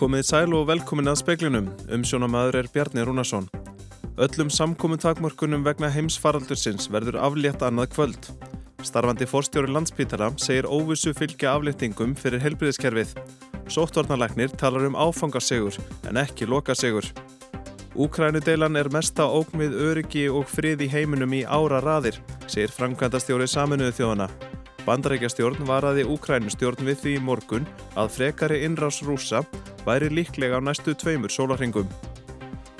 Komið sæl og velkomin að speklinum, um sjónamaður er Bjarni Rúnarsson. Öllum samkominn takmörkunum vegna heimsfaraldursins verður aflétt annað kvöld. Starfandi fórstjóri landspítara segir óvissu fylgja afléttingum fyrir helbriðiskerfið. Sóttvarnalagnir talar um áfangasegur en ekki lokasegur. Úkrænudeilan er mesta ógn við öryggi og frið í heiminum í ára raðir, segir framkvæmdastjóri saminuðu þjóðana. Bandarækjastjórn varaði Úkrænustjórn við því morgun að frekari innrás rúsa væri líklega á næstu tveimur sólarhingum.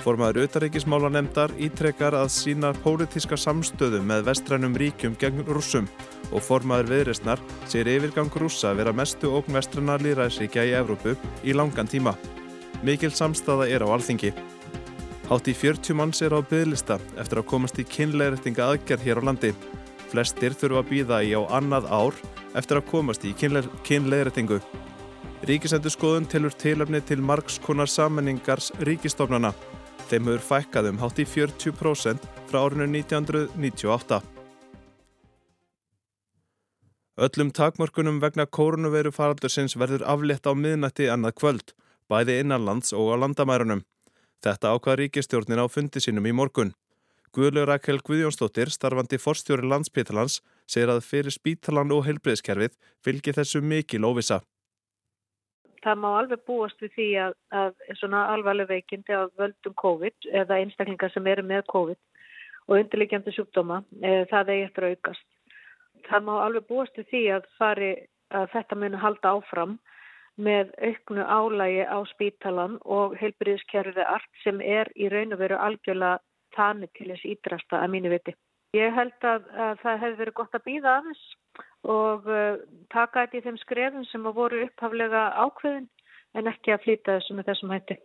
Formaður auðaríkismála nefndar ítrekkar að sína pólitíska samstöðu með vestrænum ríkjum gegn rússum og formaður viðresnar sér yfirgang rússa vera mestu ógn vestræna líræðsríkja í Evrópu í langan tíma. Mikil samstaða er á alþingi. Hátt í 40 manns er á bygglista eftir að komast í kynleirættinga aðgerð hér á landi. Flestir þurfa að býða í á annað ár eftir að komast í kynleirættingu. Ríkisendur skoðun tilur tilöfni til margskonar samenningars ríkistofnana. Þeim hefur fækkað um hátt í 40% frá árinu 1998. Öllum takmörkunum vegna kórnuveiru faraldursins verður aflétt á miðnætti annað kvöld, bæði innanlands og á landamærunum. Þetta ákvað ríkistjórnin á fundi sínum í morgun. Guðlaug Rakel Guðjónsdóttir, starfandi forstjóri landspítalans, segir að fyrir spítalan og heilbreyðskerfið fylgir þessu mikil óvisa. Það má alveg búast við því að, að svona alvarleg veikindi af völdum COVID eða einstaklingar sem eru með COVID og undirleikjandi sjúkdóma, e, það er eftir að aukast. Það má alveg búast við því að, fari, að þetta muni halda áfram með auknu álægi á spítalan og heilbreyðskerfið allt sem er í raun og veru algjörlega þannig til þess ídrasta að mínu viti. Ég held að, að það hefði verið gott að býða aðeins og uh, taka þetta í þeim skrefum sem að voru upphaflega ákveðin en ekki að flýta þessu með þessum hætti.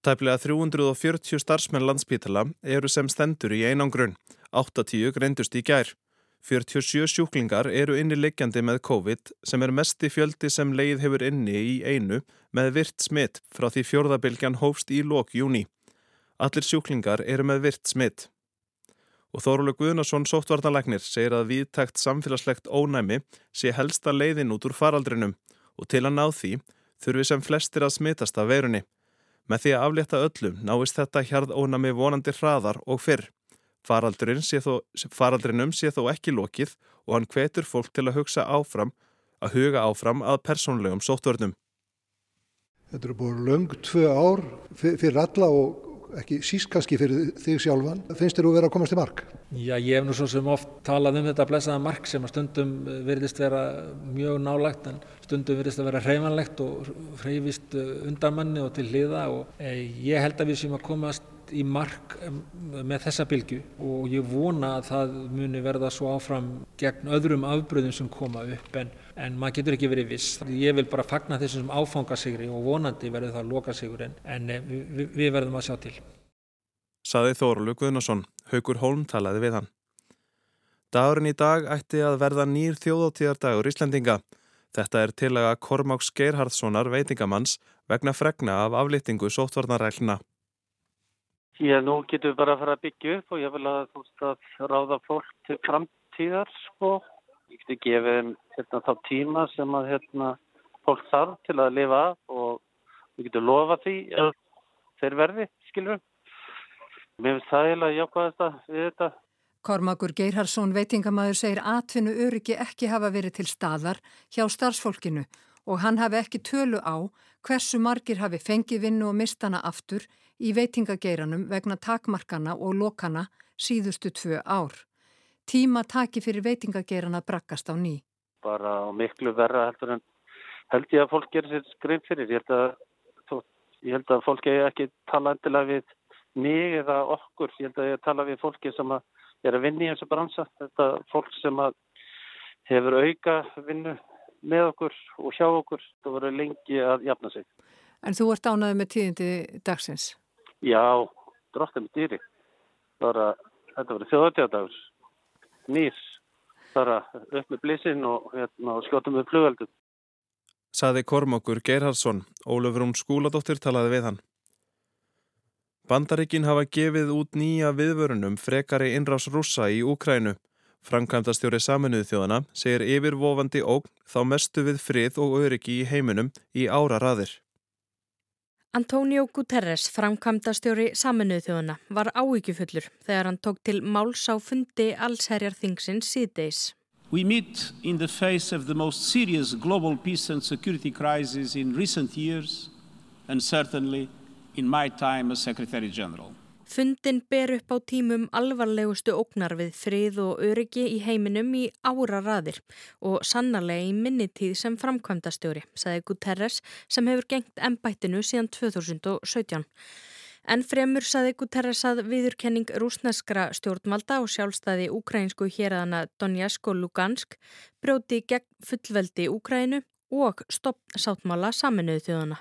Tæplega 340 starfsmenn landspítala eru sem stendur í einangrun. 80 greindust í gær. 47 sjúklingar eru inni liggjandi með COVID sem er mest í fjöldi sem leið hefur inni í einu með virt smitt frá því fjórðabilgjan hófst í lok júni. Allir sjúklingar eru með virt smitt. Og Þóruleg Guðnarsson sóttvarnalagnir segir að viðtækt samfélagslegt ónæmi sé helsta leiðin út úr faraldrinum og til að ná því þurfi sem flestir að smittast af verunni. Með því að aflétta öllum náist þetta hjarð ónæmi vonandi hraðar og fyrr. Sé þó, faraldrinum sé þó ekki lokið og hann hvetur fólk til að hugsa áfram, að huga áfram að persónlegum sóttvörnum. Þetta eru búin löng tvö ár fyrir alla og ekki síst kannski fyrir þig sjálfan. Finnst þér þú verið að komast til mark? Já, ég hef nú svo sem oft talað um þetta blessaða mark sem að stundum verðist vera mjög nálagt en stundum verðist að vera hreyfanlegt og hreyfist undarmanni og til hliða og eh, ég held að við sem að komast í mark með þessa bylgu og ég vona að það muni verða svo áfram gegn öðrum afbröðum sem koma upp en, en maður getur ekki verið viss. Ég vil bara fagna þessum áfangasigri og vonandi verður það lokasigri en, en eh, við, við verðum að sjá til. Saði Þórulu Guðnarsson, Haugur Holm talaði við hann. Dagurinn í dag ætti að verða nýr þjóðáttíðardagur Íslandinga. Þetta er til að Kormáks Geirhardssonar veitingamanns vegna fregna af aflýtingu sóttvarnarælna. Já, nú getum við bara að fara að byggja upp og ég vil að þú veist að ráða fólk til framtíðar sko. Geti gefið hérna þá tíma sem að hérna fólk þarf til að lifa og við getum lofa því að þeir verði, skilur við. Mér finnst það eiginlega jákvæðast að við þetta. Kormakur Geirharsson veitingamæður segir atvinnu öryggi ekki hafa verið til staðar hjá starfsfólkinu og hann hafi ekki tölu á hversu margir hafi fengið vinnu og mistana aftur í veitingageiranum vegna takmarkana og lokana síðustu tvö ár. Tíma taki fyrir veitingageirana brakkast á ný. Bara miklu verra heldur en held ég að fólk gerir sér skrein fyrir. Ég held að, ég held að fólk ekki tala endilega við mig eða okkur. Ég held að ég tala við fólki sem er að vinna í þessu bransa. Þetta fólk sem hefur auka vinnu með okkur og hjá okkur. Það voru lengi að jafna sig. En þú ert ánaði með tíðindi dagsins? Já, drottum dýri. Bara, þetta var þjóðatjáðdagur. Nýs. Bara upp með blísin og, hérna, og skjóttum við flugveldum. Saði Kormokur Geirhardsson. Ólefur hún skúladóttir talaði við hann. Bandaríkin hafa gefið út nýja viðvörunum frekari innrás rúsa í Úkrænu. Frankæmtastjóri saminuð þjóðana segir yfirvofandi ógn þá mestu við frið og öryggi í heiminum í ára raðir. Antonio Guterres, framkvæmdastjóri saminuðu þjóðuna, var áíkjufullur þegar hann tók til máls á fundi allsherjar þingsins síðdeis. We meet in the face of the most serious global peace and security crisis in recent years and certainly in my time as Secretary General. Fundin ber upp á tímum alvarlegustu ógnar við frið og öryggi í heiminum í ára raðir og sannarlega í minnitíð sem framkvæmdastjóri, sagði Guterres sem hefur gengt ennbættinu síðan 2017. En fremur saði Guterres að viðurkenning rúsneskra stjórnvalda og sjálfstæði úkrænsku hérðana Donetsk og Lugansk brjóti gegn fullveldi Úkrænu og stopp sáttmála saminuðu þjóðana.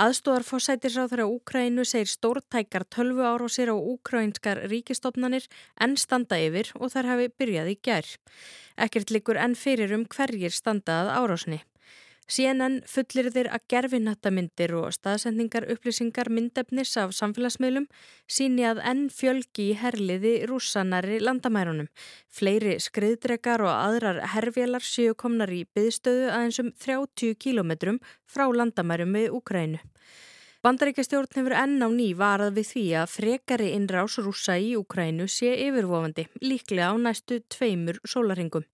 Aðstóðar fósætisráþara Úkrænu segir stórtækar tölvu árásir á úkrænskar ríkistofnanir enn standa yfir og þar hafi byrjað í gær. Ekkert likur enn fyrir um hverjir standað árásni. CNN fullir þeir að gerfinhattamindir og staðsendingar upplýsingar myndefnis af samfélagsmiðlum síni að enn fjölgi í herliði rússanari landamærunum. Fleiri skriðdrekar og aðrar herfélar séu komnar í byðstöðu aðeins um 30 kílometrum frá landamærum við Úkrænu. Bandaríkastjórn hefur enn á ný varað við því að frekari innrás rúsa í Úkrænu sé yfirvofandi, líklega á næstu tveimur sólaringum.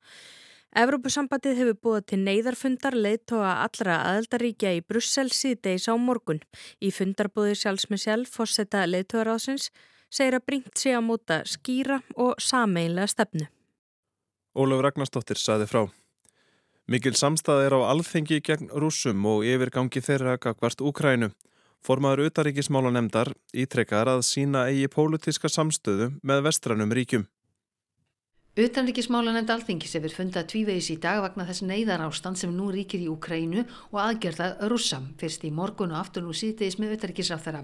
Evrópusambandið hefur búið til neyðarfundar leiðtóa allra aðeldaríkja í Brussel síðdeis á morgun. Í fundarbúði sjálfs með sjálf fórseta leiðtóaráðsins segir að bringt sig á móta skýra og sameinlega stefnu. Ólaf Ragnarstóttir saði frá. Mikil samstað er á alþengi gegn rúsum og yfirgangi þeirra gagvart Úkrænu. Formaður utaríkismála nefndar ítrekkar að sína eigi pólitiska samstöðu með vestranum ríkjum. Utanríkismálanend alþingis hefur fundað tvívegis í dag vegna þess neyðar ástand sem nú ríkir í Ukrænu og aðgerða russa, fyrst í morgun og aftur nú síðdeis með utanríkisráþara.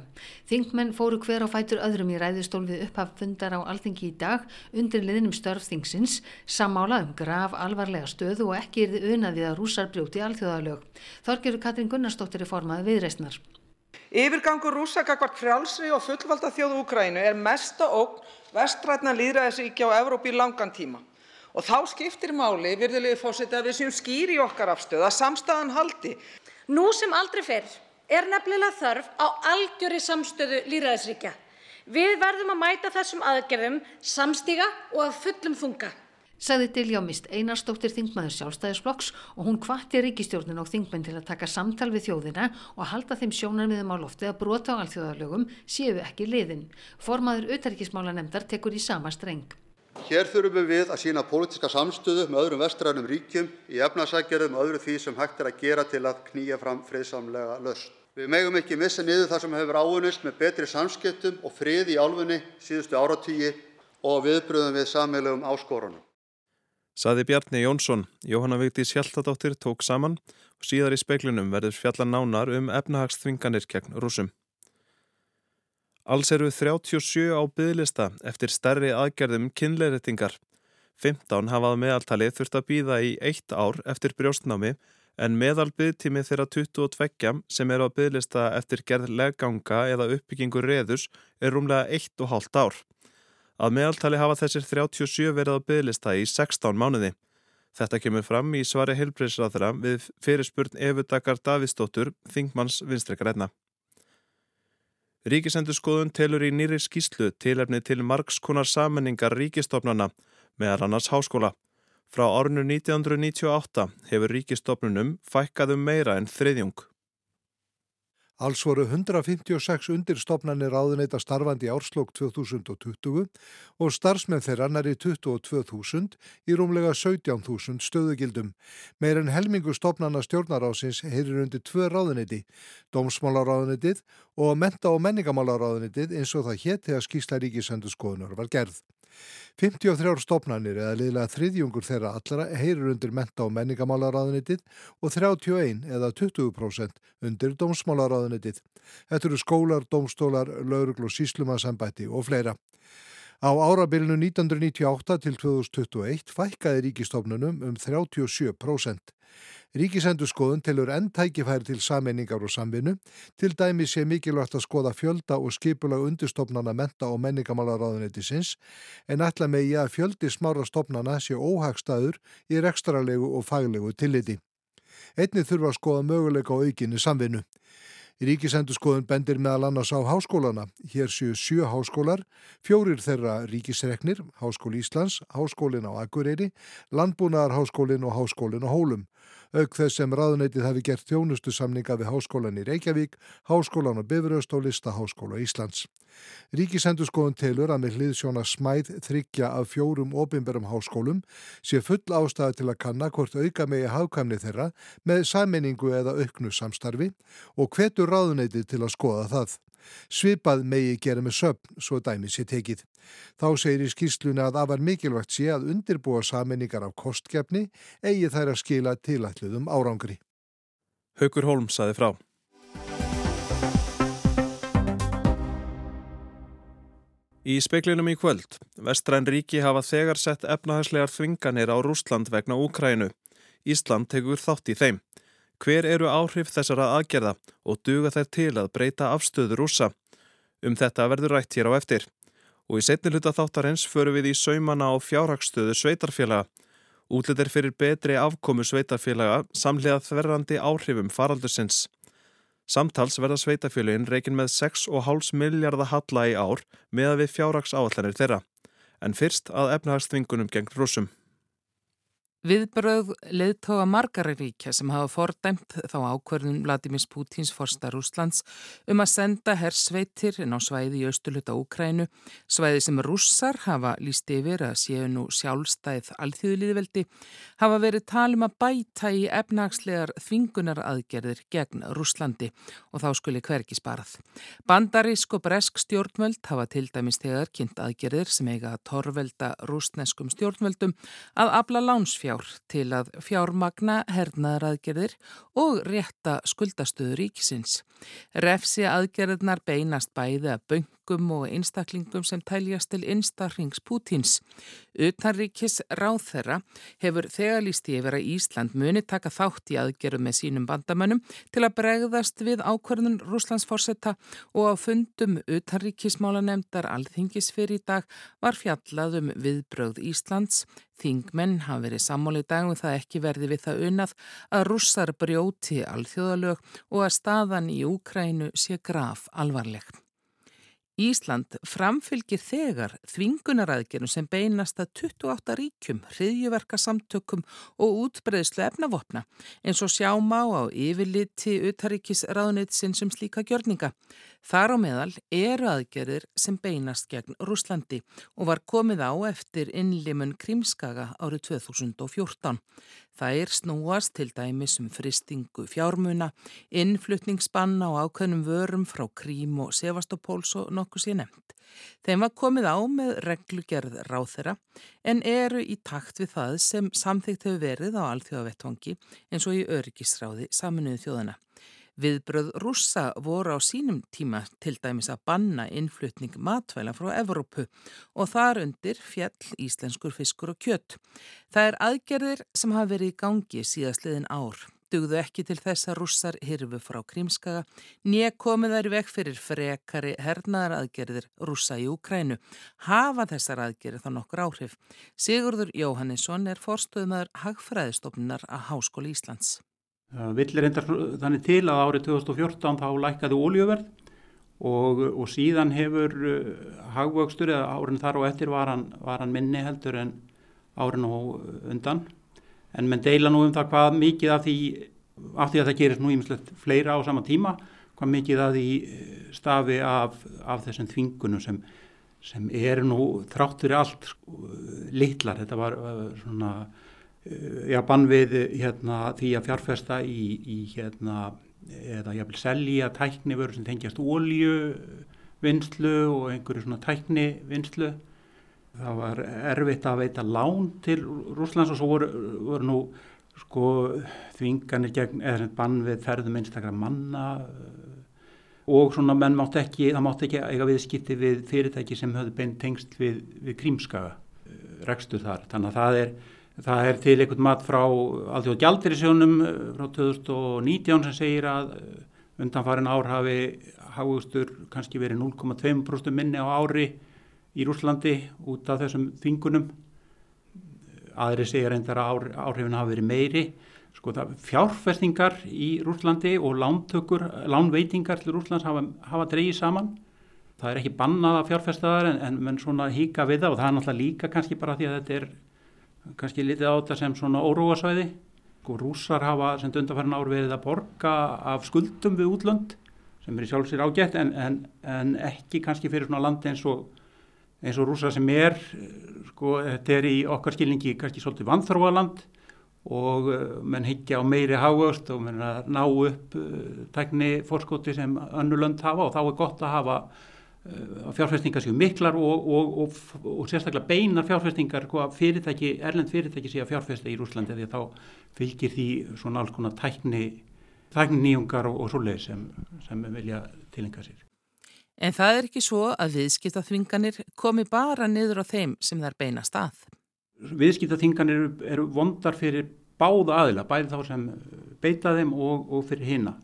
Þingmenn fóru hver á fætur öðrum í ræðustól við upphaf fundar á alþingi í dag undir liðnum störf þingsins, samála um graf alvarlega stöðu og ekki er þið unaðið að rússar brjóti alþjóðalög. Þorgerur Katrin Gunnarsdóttir er formaði viðreistnar. Yfirgangur rússakakvart frjálsri og fullvalda þjóðu Ukrænu er mesta ógn vestrætna lýðræðisríkja á Evrópu í langan tíma. Og þá skiptir máli, virðulegi fósiti, að við séum skýri okkar afstöð, að samstæðan haldi. Nú sem aldrei fyrr er nefnilega þörf á algjöri samstöðu lýðræðisríkja. Við verðum að mæta þessum aðgerðum samstíga og að fullum þunga sagði Diljá Mist Einarstóttir þingmaður sjálfstæðisflokks og hún hvatti ríkistjórnin og þingmenn til að taka samtal við þjóðina og halda þeim sjónarmiðum á lofti að brota á alþjóðarlögum séu ekki liðin. Formaður auðarikismála nefndar tekur í sama streng. Hér þurfum við að sína pólitiska samstöðu með öðrum vestrænum ríkjum í efnasækjarum og öðru því sem hægt er að gera til að knýja fram friðsamlega löst. Við megum ekki missa niður það sem hefur áunist með betri samskiptum og frið í álfunni síðustu áratígi og viðbröðum við sammeilugum áskorunum. Saði Bjarni Jónsson, Jóhanna Vigdís Hjaltadóttir tók saman og síðar í speiklunum verður fjalla nánar um efnahagsþvinganir gegn rúsum. Alls eru 37 á byðlista eftir stærri aðgerðum kynleirettingar. 15 hafað meðaltali þurft að býða í eitt ár eftir brjóstnámi en meðal byðtími þeirra 22 sem eru á byðlista eftir gerð legganga eða uppbyggingu reðus er rúmlega 1,5 ár. Að meðaltali hafa þessir 37 verið á bygglista í 16 mánuði. Þetta kemur fram í svari heilbreyðsraðra við fyrirspurn Evudakar Davíðsdóttur, Þingmanns vinstreikarætna. Ríkisendur skoðun telur í nýri skýslu tilefni til margskonar sammenningar ríkistofnana, meðal annars háskóla. Frá árinu 1998 hefur ríkistofnunum fækkaðum meira en þriðjung. Alls voru 156 undirstofnanir áðuneyta starfandi árslokk 2020 og starfsmenn þeirra næri 22.000 í rúmlega 17.000 stöðugildum. Meir en helmingu stofnana stjórnarásins heyrir undir tvö ráðuneyti, dómsmálaráðuneytið og menta- og menningamálaráðuneytið eins og það hétt þegar skýsla ríkisendurskoðunar var gerð. 53 stofnanir eða liðlega þriðjungur þeirra allra heyrir undir menta- og menningamálaráðunitið og 31 eða 20% undir dómsmálaráðunitið. Þetta eru skólar, dómstólar, laurugl og síslumarsambætti og fleira. Á árabilinu 1998 til 2021 fækkaði ríkistofnunum um 37%. Ríkisendurskoðun tilur enn tækifæri til sammenningar og samvinnu, til dæmi sé mikilvægt að skoða fjölda og skipulag undirstofnana menta og menningamálaráðunetisins, en ætla megi að fjöldi smára stofnana sé óhagstaður í rekstralegu og faglegu tilliti. Einni þurfa að skoða möguleika á aukinni samvinnu. Ríkisendurskoðun bendir meðal annars á háskólana. Hér séu sjö háskólar, fjórir þeirra ríkisreknir, Háskóli Íslands, Háskólin á Akureyri, Landbúnaðarháskólin og Háskólin á Hólum auk þess sem ráðuneytið hafi gert þjónustu samninga við Háskólan í Reykjavík, Háskólan á Bifröst og Listaháskóla Íslands. Ríkisendurskoðun telur að með hliðsjóna smæð þryggja af fjórum opimberum háskólum sé full ástæða til að kanna hvort auka megi hafkamni þeirra með sammenningu eða auknu samstarfi og hvetur ráðuneytið til að skoða það. Svipað megi gera með söpn, svo dæmi sé tekið. Þá segir í skýrsluna að afar mikilvægt sé að undirbúa saminningar af kostgefni eigi þær að skila tilætluðum árangri. Haukur Holm saði frá. Í speiklinum í kvöld, vestræn ríki hafa þegar sett efnahagslegar þvinganir á Rúsland vegna Úkrænu. Ísland tegur þátt í þeim. Hver eru áhrif þessara aðgerða og duga þær til að breyta afstöðu rúsa? Um þetta verður rætt hér á eftir. Og í setni hluta þáttarins förum við í saumana á fjárhagstöðu sveitarfélaga. Útlitt er fyrir betri afkomu sveitarfélaga samlega þverrandi áhrifum faraldursins. Samtals verða sveitarfélagin reikin með 6,5 miljardar halla í ár með að við fjárhags áallanir þeirra. En fyrst að efnahagsþvingunum gegn rúsum. Viðbröð leðtóa margariríkja sem hafa fordæmt þá ákverðun Vladimir Putins forsta Rúslands um að senda hersveitir inn á svæði í austuluta Úkrænu, svæði sem rússar hafa líst yfir að séu nú sjálfstæð alþjóðliðveldi, hafa verið talum að bæta í efnagslegar þvingunar aðgerðir gegn Rúslandi og þá skuli hverki sparað. Bandarísk og bresk stjórnvöld hafa til dæmis þegar kynnt aðgerðir sem eiga að torvelda rúsneskum stjórnvöldum að abla lánsfjár fjár til að fjármagna hernaðaraðgerðir og rétta skuldastöður ríkisins. Refsi aðgerðnar beinast bæði að böngum og einstaklingum sem tæljast til einstarrings Pútins. Utanríkis ráð þeirra hefur þegar líst yfir að Ísland muni taka þátt í aðgerðum með sínum bandamönnum til að bregðast við ákvörðun Rúslandsforsetta og á fundum utanríkismála nefndar alþingis fyrir í dag var fjallað um viðbröð Íslands Þingmenn hafa verið sammálið dagum það ekki verði við það unnað að rússar brjóti alþjóðalög og að staðan í Úkrænu sé graf alvarleg. Ísland framfylgir þegar þvingunaraðgerum sem beinast að 28 ríkjum, hriðjuverka samtökum og útbreyðslu efnavopna eins og sjáma á yfirliti utaríkis ráðneitt sem slíka gjörninga. Þar á meðal eru aðgerðir sem beinast gegn Rúslandi og var komið á eftir innlimun Krímskaga árið 2014. Það er snúast til dæmis um fristingu fjármuna, innflutningsbanna og ákveðnum vörum frá Krím og Sevastopóls og nokkuð sé nefnt. Þeim var komið á með reglugerð ráþera en eru í takt við það sem samþygt hefur verið á alþjóðavettvangi eins og í öryggisráði saminuðu þjóðana. Viðbröð rússa voru á sínum tíma til dæmis að banna innflutning matvæla frá Evrópu og þar undir fjall íslenskur fiskur og kjött. Það er aðgerðir sem hafa verið í gangi síðastliðin ár. Dugðu ekki til þess að rússar hirfu frá Krímskaga, nýja komið þær vekk fyrir frekari hernaðar aðgerðir rússa í Ukrænu. Hafa þessar aðgerðir þá nokkur áhrif. Sigurður Jóhannesson er forstöðumæður Hagfræðistofnunar að Háskóli Íslands. Villir endar þannig til að árið 2014 þá lækkaði óljöverð og, og síðan hefur uh, hagvöxtur eða árin þar og eftir var hann, var hann minni heldur en árin og undan. En menn deila nú um það hvað mikið af því, af því að það gerist nú ímislegt fleira á sama tíma, hvað mikið af því uh, stafi af, af þessum þvingunum sem, sem er nú þrátt fyrir allt litlar. Þetta var svona Eh, já, bann við hérna, því að fjárfesta í, í hérna, eða jáfnvel selja tæknivöru sem tengjast ólju vinslu og einhverju svona tæknivinslu. Það var erfitt að veita lán til Rúslands og svo voru, voru nú sko þvinganir gegn eða bann við ferðum einstakra manna og svona menn mátt ekki, það mátt ekki eiga viðskipti við fyrirtæki sem höfðu beint tengst við, við krímskaga eh, rekstur þar. Þannig að það er Það er til einhvern mat frá allþjóð gjaldirisjónum eh, frá 2019 sem segir að eh, undanfarin ár hafi hafustur kannski verið 0,2% minni á ári í Rúslandi út af þessum þingunum. aðri segja reyndar að áhrifin hafa verið meiri. Sko það fjárfestingar í Rúslandi og lántökur, lánveitingar til Rúslands hafa, hafa dreyið saman. Það er ekki bannað að fjárfesta þar en, en svona híka við það og það er náttúrulega líka kannski bara því að þetta er kannski litið á þetta sem svona óróasvæði. Sko rússar hafa sem undanfærin ár verið að borga af skuldum við útlönd sem er í sjálfsýr ágætt en, en, en ekki kannski fyrir svona landi eins og eins og rúsa sem er sko þetta er í okkar skilningi kannski svolítið vanþróaland og uh, menn higgja á meiri hávöxt og menn að ná upp uh, tækni fórskóti sem önnulönd hafa og þá er gott að hafa fjárfestingar séu miklar og, og, og, og sérstaklega beinar fjárfestingar fyrirtæki, erlend fyrirtæki séu að fjárfesta í Rúslandi því að þá fylgir því svona alls konar tækni tækni nýjungar og svoleið sem, sem vilja tilenga sér. En það er ekki svo að viðskiptaþvinganir komi bara niður á þeim sem þær beina stað. Viðskiptaþvinganir eru, eru vondar fyrir báða aðila, bæði þá sem beita þeim og, og fyrir hinna.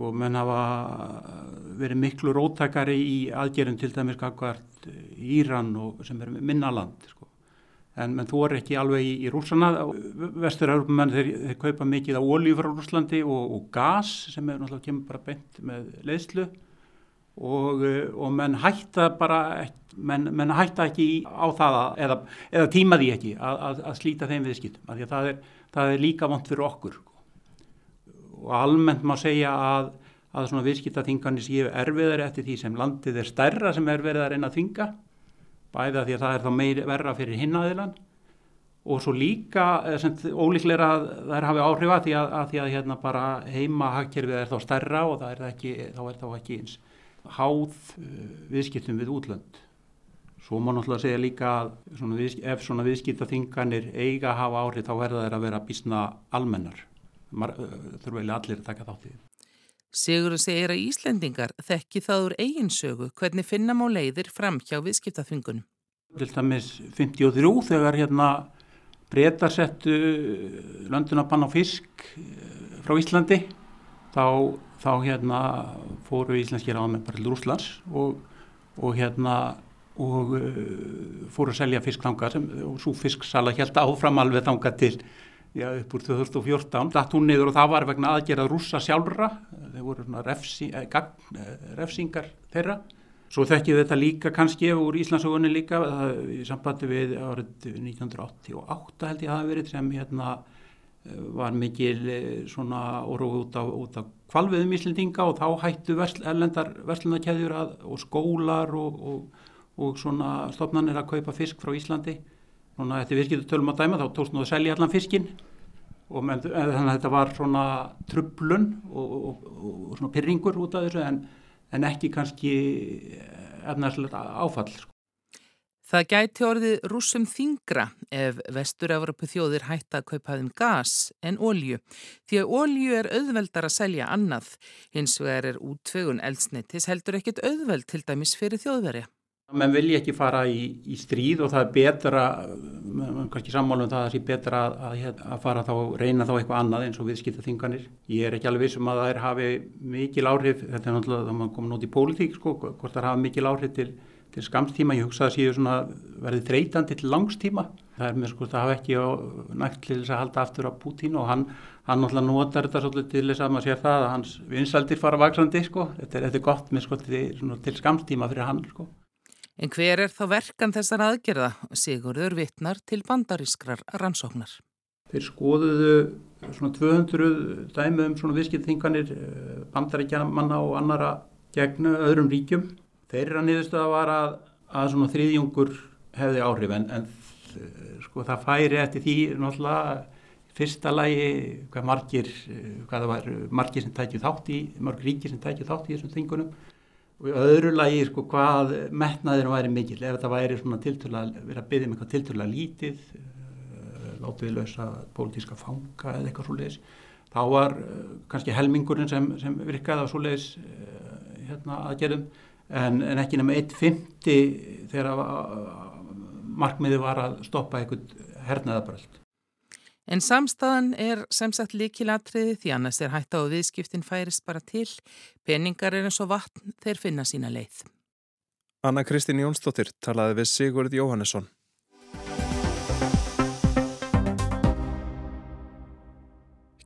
Sko, menn hafa verið miklu róttakari í aðgerðum til dæmis kakvart Íran og sem er minna land. Sko. En menn þú er ekki alveg í, í rúsana. Vestur-Európumenn þeir, þeir kaupa mikið á olíu frá Rúslandi og, og gas sem er náttúrulega kemur bara beint með leiðslu og, eh, og menn hætta bara menn, menn hætta ekki á það að, eða, eða tíma því ekki að, að, að slíta þeim viðskiptum að það er, það er líka vant fyrir okkur og almennt má segja að að svona viðskiptaþingarnir séu erfiðar eftir því sem landið er stærra sem er verið að reyna að þinga bæða því að það er þá meir verra fyrir hinnaðilan og svo líka eh, sem ólíklega það er hafið áhrifa því að, að því að hérna bara heima hagkerfið er þá stærra og er ekki, þá er þá ekki eins háð eh, viðskiptum við útlönd. Svo má náttúrulega segja líka að svona ef svona viðskiptaþinganir eiga að hafa áhrif þá verða þeir að vera bísna almennar. Eh, þurfa eiginlega allir að taka þátt í því. Sigur segir að Íslendingar þekki það úr eiginsögu hvernig finna má leiðir fram hjá viðskiptaþingunum. Til dæmis 53 þegar hérna breytar settu löndunarpann á fisk eh, frá Íslandi þá þá hérna fóru íslenski ráðmenn bara til Rúslands og, og hérna og uh, fóru að selja fiskþanga sem, og svo fisksala held áfram alveg þanga til já, upp úr 2014 datt hún niður og það var vegna aðgerða rúsa sjálfra þeir voru svona refsi, eh, gagn, eh, refsingar þeirra svo þekkið þetta líka kannski úr Íslandsögunni líka það, í sambandi við árið 1988 held ég að það verið sem hérna var mikil eh, svona orðu út á, á kvalviðum íslendinga og þá hættu versl, erlendar verslunarkæðjur og skólar og, og, og svona stofnanir að kaupa fisk frá Íslandi. Svona eftir virkið tölum að dæma þá tókst nú að selja allan fiskin og menn, eh, þannig að þetta var svona trublun og, og svona pyrringur út af þessu en, en ekki kannski efnarslega áfall. Sko. Það gæti orðið rúsum þingra ef vestur-Evropu þjóðir hætta að kaupa þeim gas en ólju. Því að ólju er auðveldar að selja annað. Hins vegar er útvegun eldsnittis heldur ekkit auðveld til dæmis fyrir þjóðverja. Menn vilja ekki fara í, í stríð og það er betra, kannski sammálum það að það sé betra að, að, fara þá, reyna þá eitthvað annað eins og viðskipta þinganir. Ég er ekki alveg vissum að það er hafi mikil áhrif, þetta er náttúrulega þá maður komin út í pólitík sko, hvort það hafi mikil áhrif til til skamstíma, ég hugsa að séu svona verið þreytandi til langstíma það er með sko það hafa ekki nægt til þess að halda aftur á Putin og hann hann náttúrulega notar þetta svolítið til þess að maður sér það að hans vinsaldir fara vaksandi sko, þetta er, þetta er gott með sko til, til skamstíma fyrir hann sko En hver er þá verkan þessar aðgerða? Sigurður vittnar til bandarískrar rannsóknar. Þeir skoðuðu svona 200 dæmi um svona viðskiptþinganir eh, bandaríkjamanna og annara gegn öðrum ríkjum Þeirra niðurstöða var að, að svona þriðjungur hefði áhrif en, en sko það færi eftir því náttúrulega fyrsta lagi hvað margir, hvað það var margir sem tækju þátt í, margir ríkir sem tækju þátt í þessum þingunum og í öðru lagi sko hvað metnaðir væri mikil ef þetta væri svona tilturlega, verið að byggja um eitthvað tilturlega lítið, uh, látið við lausa pólitíska fanga eða eitthvað svo leiðis, þá var uh, kannski helmingurinn sem, sem virkaði á svo leiðis uh, hérna aðgerðum en, en ekki nema 1.50 þegar markmiði var að stoppa einhvern hernaðabröld. En samstæðan er sem sagt líkilatriði því annars er hætta og viðskiptin færist bara til, peningar er eins og vatn þeir finna sína leið. Anna Kristín Jónsdóttir talaði við Sigurd Jóhannesson.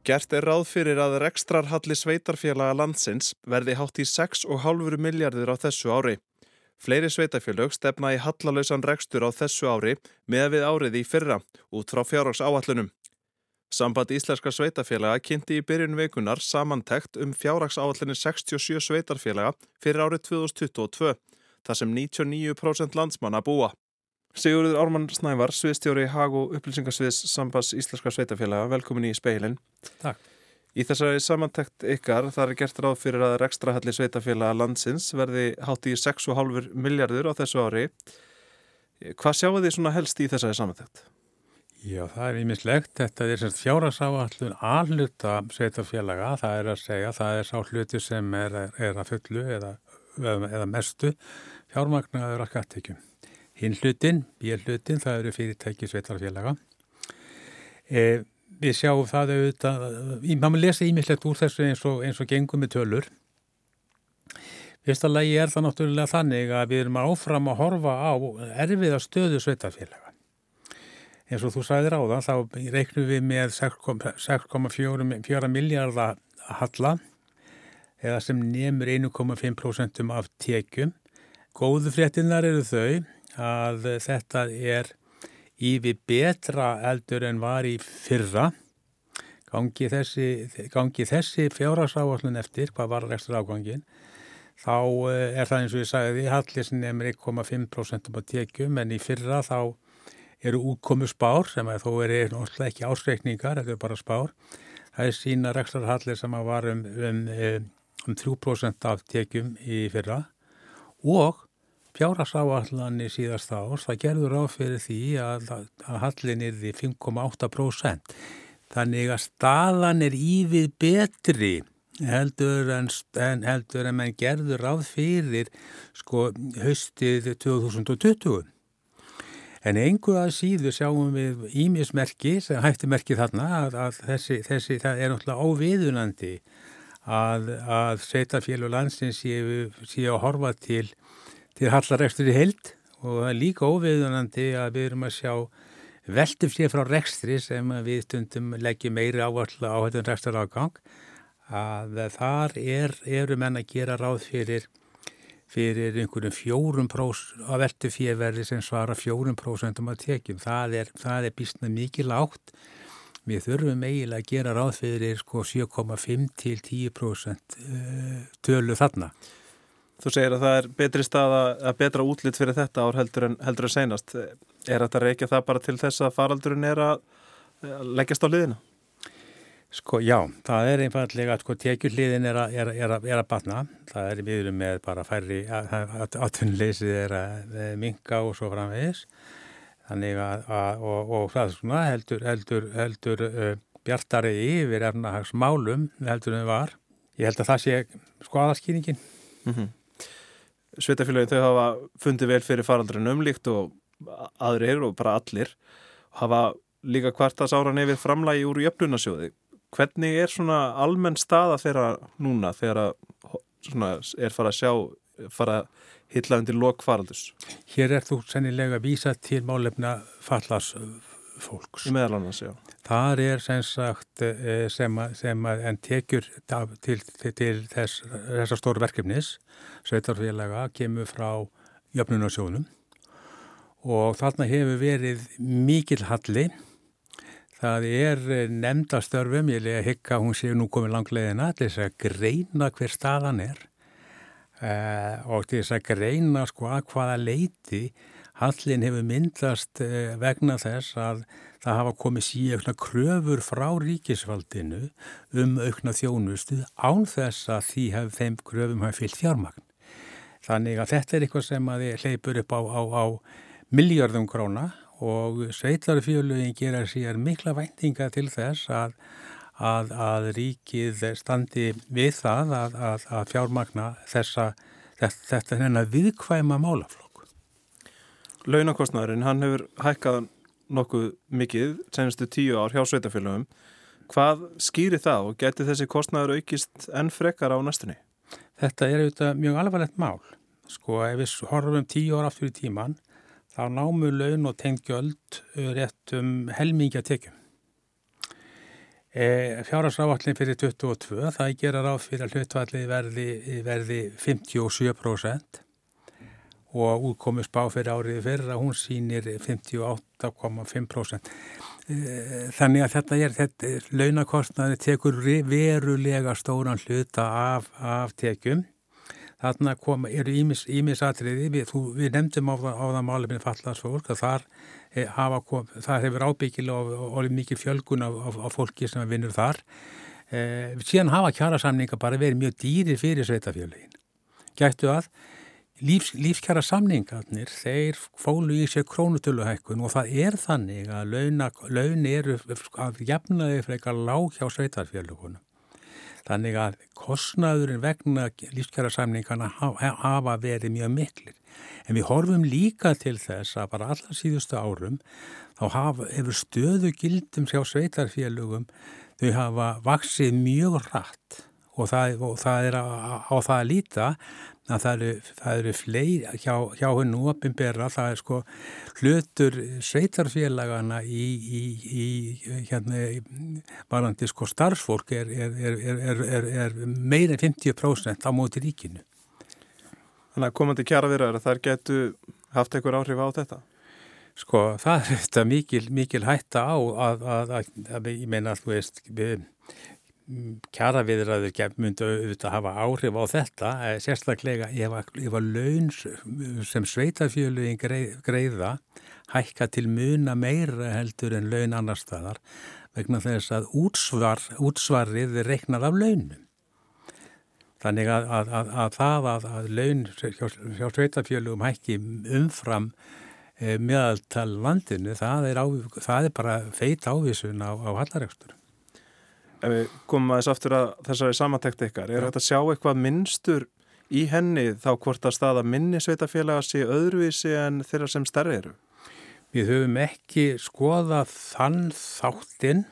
Gert er ráð fyrir að rekstrarhalli sveitarfélaga landsins verði hátt í 6,5 miljardur á þessu ári. Fleiri sveitafélög stefna í hallalausan rekstur á þessu ári með við árið í fyrra út frá fjárhags áallunum. Samband Íslenska sveitafélaga kynnti í byrjun veikunar samantekt um fjárhags áallunni 67 sveitarfélaga fyrir árið 2022, þar sem 99% landsmanna búa. Sigurður Ármann Snævar, sviðstjóri Hag og upplýsingarsviðs Sambands Íslenska sveitafélaga, velkomin í speilin. Takk. Í þessari samantekt ykkar þar er gert ráð fyrir að rekstrahalli sveitafélaga landsins verði hátt í 6,5 miljardur á þessu ári. Hvað sjáu þið svona helst í þessari samantekt? Já, það er ímislegt. Þetta er semst fjárhagsáallun alluta sveitafélaga. Það er að segja, það er sá hluti sem er, er að fullu eða, eða mestu fjármagnaður að skattekjum. Hinn hlutin, bér hlutin, það eru fyrirtæki sveitarfélaga. E, við sjáum það auðvitað, maður lesa ímislegt úr þessu eins og, eins og gengum með tölur. Fyrsta lagi er það náttúrulega þannig að við erum áfram að horfa á erfiða stöðu sveitarfélaga. En svo þú sæðir á það, þá reiknum við með 6,4 miljardar halla eða sem nefnur 1,5% af tekjum. Góðu fréttinnar eru þau að þetta er yfir betra eldur en var í fyrra gangi þessi, þessi fjárhásáallun eftir hvað var rekstur ágangin þá eh, er það eins og ég sagði hallir sem nefnir 1,5% á tekjum en í fyrra þá eru útkomu spár sem þó er náttúrulega ekki ásreikningar, þetta er bara spár það er sína rekstur hallir sem var um, um, um 3% af tekjum í fyrra og fjárhagsáallanir síðast árs, það gerður á fyrir því að, að hallin er því 5,8%. Þannig að staðan er ívið betri heldur en, en heldur en mann gerður á fyrir sko höstið 2020. En einhverja síður sjáum við ímismerki sem hætti merki þarna að, að þessi, þessi, það er náttúrulega óviðunandi að, að sveitafél og landsins séu, séu að horfa til til hallarekstur í heild. Og það er líka óviðunandi að við erum að sjá veltum sér frá rekstri sem við stundum leggjum meiri áherslu á þetta rekstur ágang að þar er, eru menn að gera ráð fyrir fyrir einhverjum fjórum prós að veltu férverði sem svara fjórum prósentum að tekjum. Það er, það er bísna mikið lágt. Við þurfum eiginlega að gera ráð fyrir sko 7,5 til 10% eh, tölu þarna. Þú segir að það er betri stað að betra útlitt fyrir þetta ár heldur en, heldur en senast. Er þetta reykja það bara til þess að faraldurinn er að leggjast á liðina? Sko já, það er einfallega að sko tekjuliðin er, er, er, er að batna. Það er við með bara færri atvinnleysið er að minka og svo framvegis. Þannig að, að og, og það svona, heldur, heldur, heldur uh, bjartari yfir efnahagsmálum heldur en var. Ég held að það sé sko aðarskýringin. Mm -hmm. Sveitafélagin þau hafa fundið vel fyrir faraldurinn umlíkt og aðrir og bara allir hafa líka hvartas ára nefið framlægi úr jöfnunasjóði. Hvernig er svona almenn staða þeirra núna þegar er fara að sjá, fara að hitla undir lokfaraldus? Hér er þú sennilega að vísa til málefna fallars fólks. Í meðalannans, já. Það er sem sagt eh, sem, sem en tekjur til, til, til þess, þessar stóru verkefnis sveitarfélaga kemur frá jöfnunarsjónum og þarna hefur verið mikil halli. Það er nefndastörfum, ég lega hikka hún séu nú komið langlegina til þess að greina hver staðan er. Uh, og til þess að greina sko að hvaða leiti Hallin hefur myndast eh, vegna þess að það hafa komið síðan kröfur frá ríkisfaldinu um aukna þjónustu án þess að því hef, þeim kröfum hafa fyllt fjármagn. Þannig að þetta er eitthvað sem að þið hleypur upp á, á, á miljardum króna og sveitarfjölugin gera sér mikla væntinga til þess að, að, að ríkið standi við það að, að fjármagna þessa, þetta, hennar viðkvæma málafló. Launakostnæðurinn, hann hefur hækkað nokkuð mikið senastu tíu ár hjá sveitafélagum. Hvað skýri það og geti þessi kostnæður aukist enn frekar á næstunni? Þetta er auðvitað mjög alvarlegt mál. Sko ef við horfum tíu ár aftur í tíman þá námu laun og tengjöld rétt um helmingja tekjum. E, Fjárhagsáallin fyrir 22, það gera ráð fyrir að hlutvallið verði, verði 57% og útkomið spá fyrir árið fyrir að hún sýnir 58,5%. E, þannig að þetta er, þetta launakostnaði tekur verulega stóran hluta af, af tekjum. Þarna kom, eru ímisatriði, við, við nefndum á, á það málefni fallarsfólk að þar kom, það hefur ábyggilega og, og mikið fjölgun af, af, af fólki sem vinnur þar. Eh, síðan hafa kjærasamninga bara verið mjög dýri fyrir sveitafjöluðin. Gættu að lífs, lífskjæra samningarnir, þeir fólu í sér krónutöluhækkun og það er þannig að laun eru að jafnaði frekar lág hjá sveitarfjöluðunum. Þannig að kostnaðurinn vegna lífskjæra samningana hafa verið mjög miklir. En við horfum líka til þess að bara allar síðustu árum þá hafa, hefur stöðu gildum hjá sveitarfélugum, þau hafa vaksið mjög rætt og það, og það er á, á það að líta það eru, það eru fleiri hjá, hjá hennu opinberra, það er sko hlutur sveitarfélagana í, í, í hérna varandi sko starfsfólk er, er, er, er meira en 50% á móti ríkinu. Þannig að komandi kjara viðraður að þær getu haft einhver áhrif á þetta? Sko það er þetta mikil, mikil hætta á að, að, að, að ég meina þú veist kjara viðraður myndu auðvitað að hafa áhrif á þetta sérstaklega ef að laun sem sveitafjöluðin greiða hækka til muna meira heldur en laun annar staðar vegna þess að útsvar, útsvarið er reiknað af launum. Þannig að, að, að, að það að laun hjá, hjá sveitafjölugum hækki umfram e, meðaltal landinu, það er, á, það er bara feit ávísun á, á hallaregstur. Ef við komum aðeins aftur að þessari samantækti ykkar, er þetta að sjá eitthvað minnstur í henni þá hvort að staða minni sveitafélaga sé öðruvísi en þeirra sem stærri eru? Við höfum ekki skoðað þann þáttinn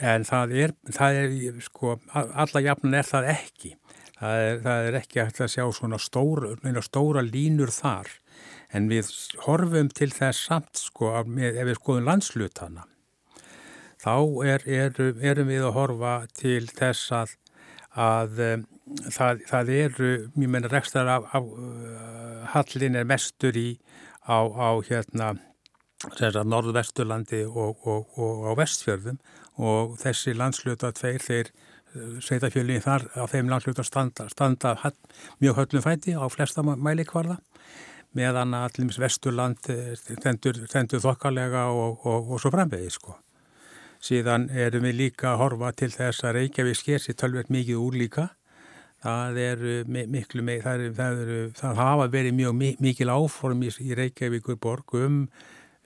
en það er, það er sko, alla jafnun er það ekki. Það er, það er ekki að sjá svona stóra, stóra línur þar en við horfum til þess samt sko með, ef við skoðum landslutana þá er, er, erum við að horfa til þess að, að um, það, það eru, mjög menna rekstar af, af uh, hallin er mestur í á, á hérna norðvesturlandi og, og, og á vestfjörðum og þessi landsluta tveir þeir sveitafjölinn þar á þeim landluta standa, standa mjög höllum fæti á flesta mælikvarða meðan að allir vesturland þendur eh, þokkalega og, og, og svo framvegið sko. Síðan erum við líka að horfa til þess að Reykjavík sker sér tölvert mikið úr líka. Það miklu það, er, það, er, það hafa verið mjög mikil áform í, Reykjavíkur borg um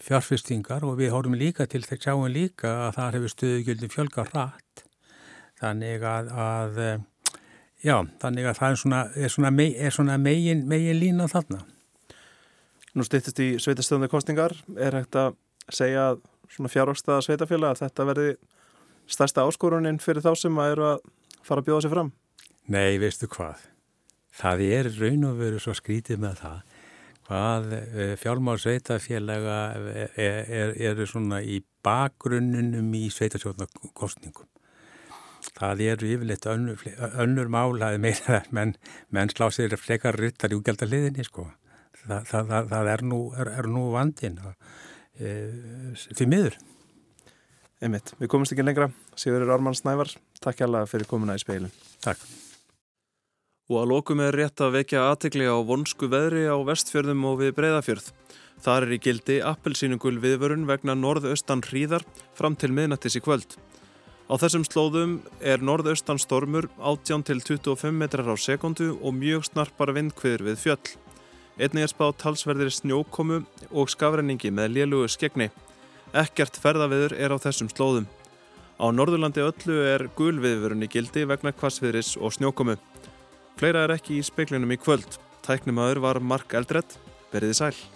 fjárfestingar og við horfum líka til þess að sjáum líka að það hefur stöðugjöldum fjölga rætt þannig að, að já, þannig að það er svona, er svona, mei, svona megin, megin lína þarna. Nú stýttist í sveitastöðunni kostningar, er hægt að segja svona fjárhagstaða sveitafjöla að þetta verði stærsta áskorunin fyrir þá sem að eru að fara að bjóða sér fram? Nei, veistu hvað? Það er raun og veru svo skrítið með það hvað eh, fjármál sveitafélaga eru er, er svona í bakgrunnunum í sveitasjóðnarkostningum það eru yfirleitt önnur, önnur mál að meira menn, menn slá sér frekar ryttar í úgjaldaliðinni sko. Þa, það, það, það er nú, er, er nú vandin e, því miður. Einmitt, við komumst ekki lengra. Sigurður Ármann Snævar, takk hjá alla fyrir komuna í speilin. Takk. Og að lókum er rétt að vekja aðtegli á vonsku veðri á vestfjörðum og við breyðafjörð. Þar er í gildi appelsínungul viðvörun vegna norðaustan hríðar fram til miðnættis í kvöld. Á þessum slóðum er norðaustan stormur 18 til 25 metrar á sekundu og mjög snarpar vindkviður við fjöll. Einnig er spáð talsverðir snjókomu og skafrenningi með lélugu skegni. Ekkert ferðaviður er á þessum slóðum. Á Norðurlandi öllu er gulviðvörun í gildi vegna kvassviðris og snjókomu. Fleira er ekki í speiklinum í kvöld. Tæknimaður var Mark Eldredd. Verðið sæl.